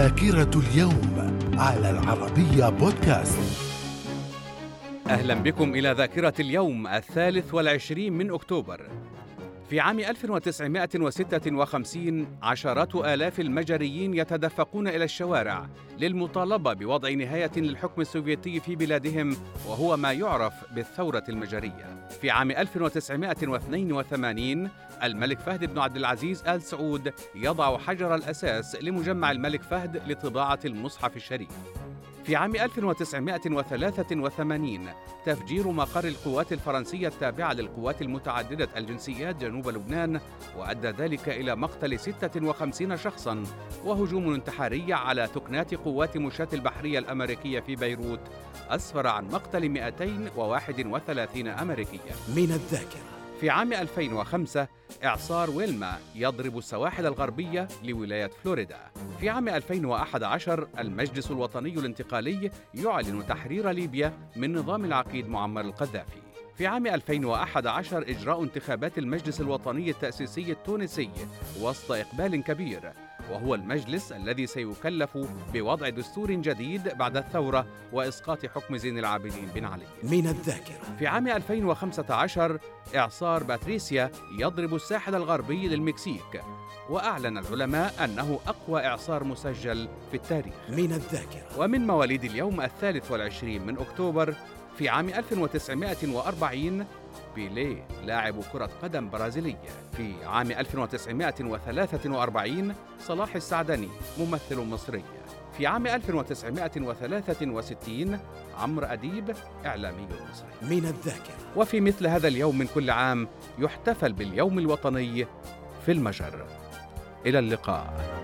ذاكرة اليوم على العربية بودكاست. أهلا بكم إلى ذاكرة اليوم الثالث والعشرين من أكتوبر. في عام 1956 عشرات آلاف المجريين يتدفقون إلى الشوارع للمطالبة بوضع نهاية للحكم السوفيتي في بلادهم وهو ما يعرف بالثورة المجرية. في عام 1982 الملك فهد بن عبد العزيز آل سعود يضع حجر الأساس لمجمع الملك فهد لطباعة المصحف الشريف. في عام 1983 تفجير مقر القوات الفرنسية التابعة للقوات المتعددة الجنسيات جنوب لبنان وأدى ذلك إلى مقتل 56 شخصا وهجوم انتحاري على تكنات قوات مشاة البحرية الأمريكية في بيروت أسفر عن مقتل 231 أمريكيا. من الذاكرة. في عام 2005 إعصار ويلما يضرب السواحل الغربية لولاية فلوريدا. في عام 2011 المجلس الوطني الانتقالي يعلن تحرير ليبيا من نظام العقيد معمر القذافي. في عام 2011 إجراء انتخابات المجلس الوطني التأسيسي التونسي وسط إقبال كبير وهو المجلس الذي سيكلف بوضع دستور جديد بعد الثورة وإسقاط حكم زين العابدين بن علي. من الذاكرة. في عام 2015 إعصار باتريسيا يضرب الساحل الغربي للمكسيك وأعلن العلماء أنه أقوى إعصار مسجل في التاريخ. من الذاكرة. ومن مواليد اليوم الثالث والعشرين من أكتوبر في عام 1940 بيليه لاعب كرة قدم برازيلي في عام 1943 صلاح السعدني ممثل مصري. في عام 1963 عمرو أديب إعلامي مصري. من الذاكرة. وفي مثل هذا اليوم من كل عام يحتفل باليوم الوطني في المجر. إلى اللقاء.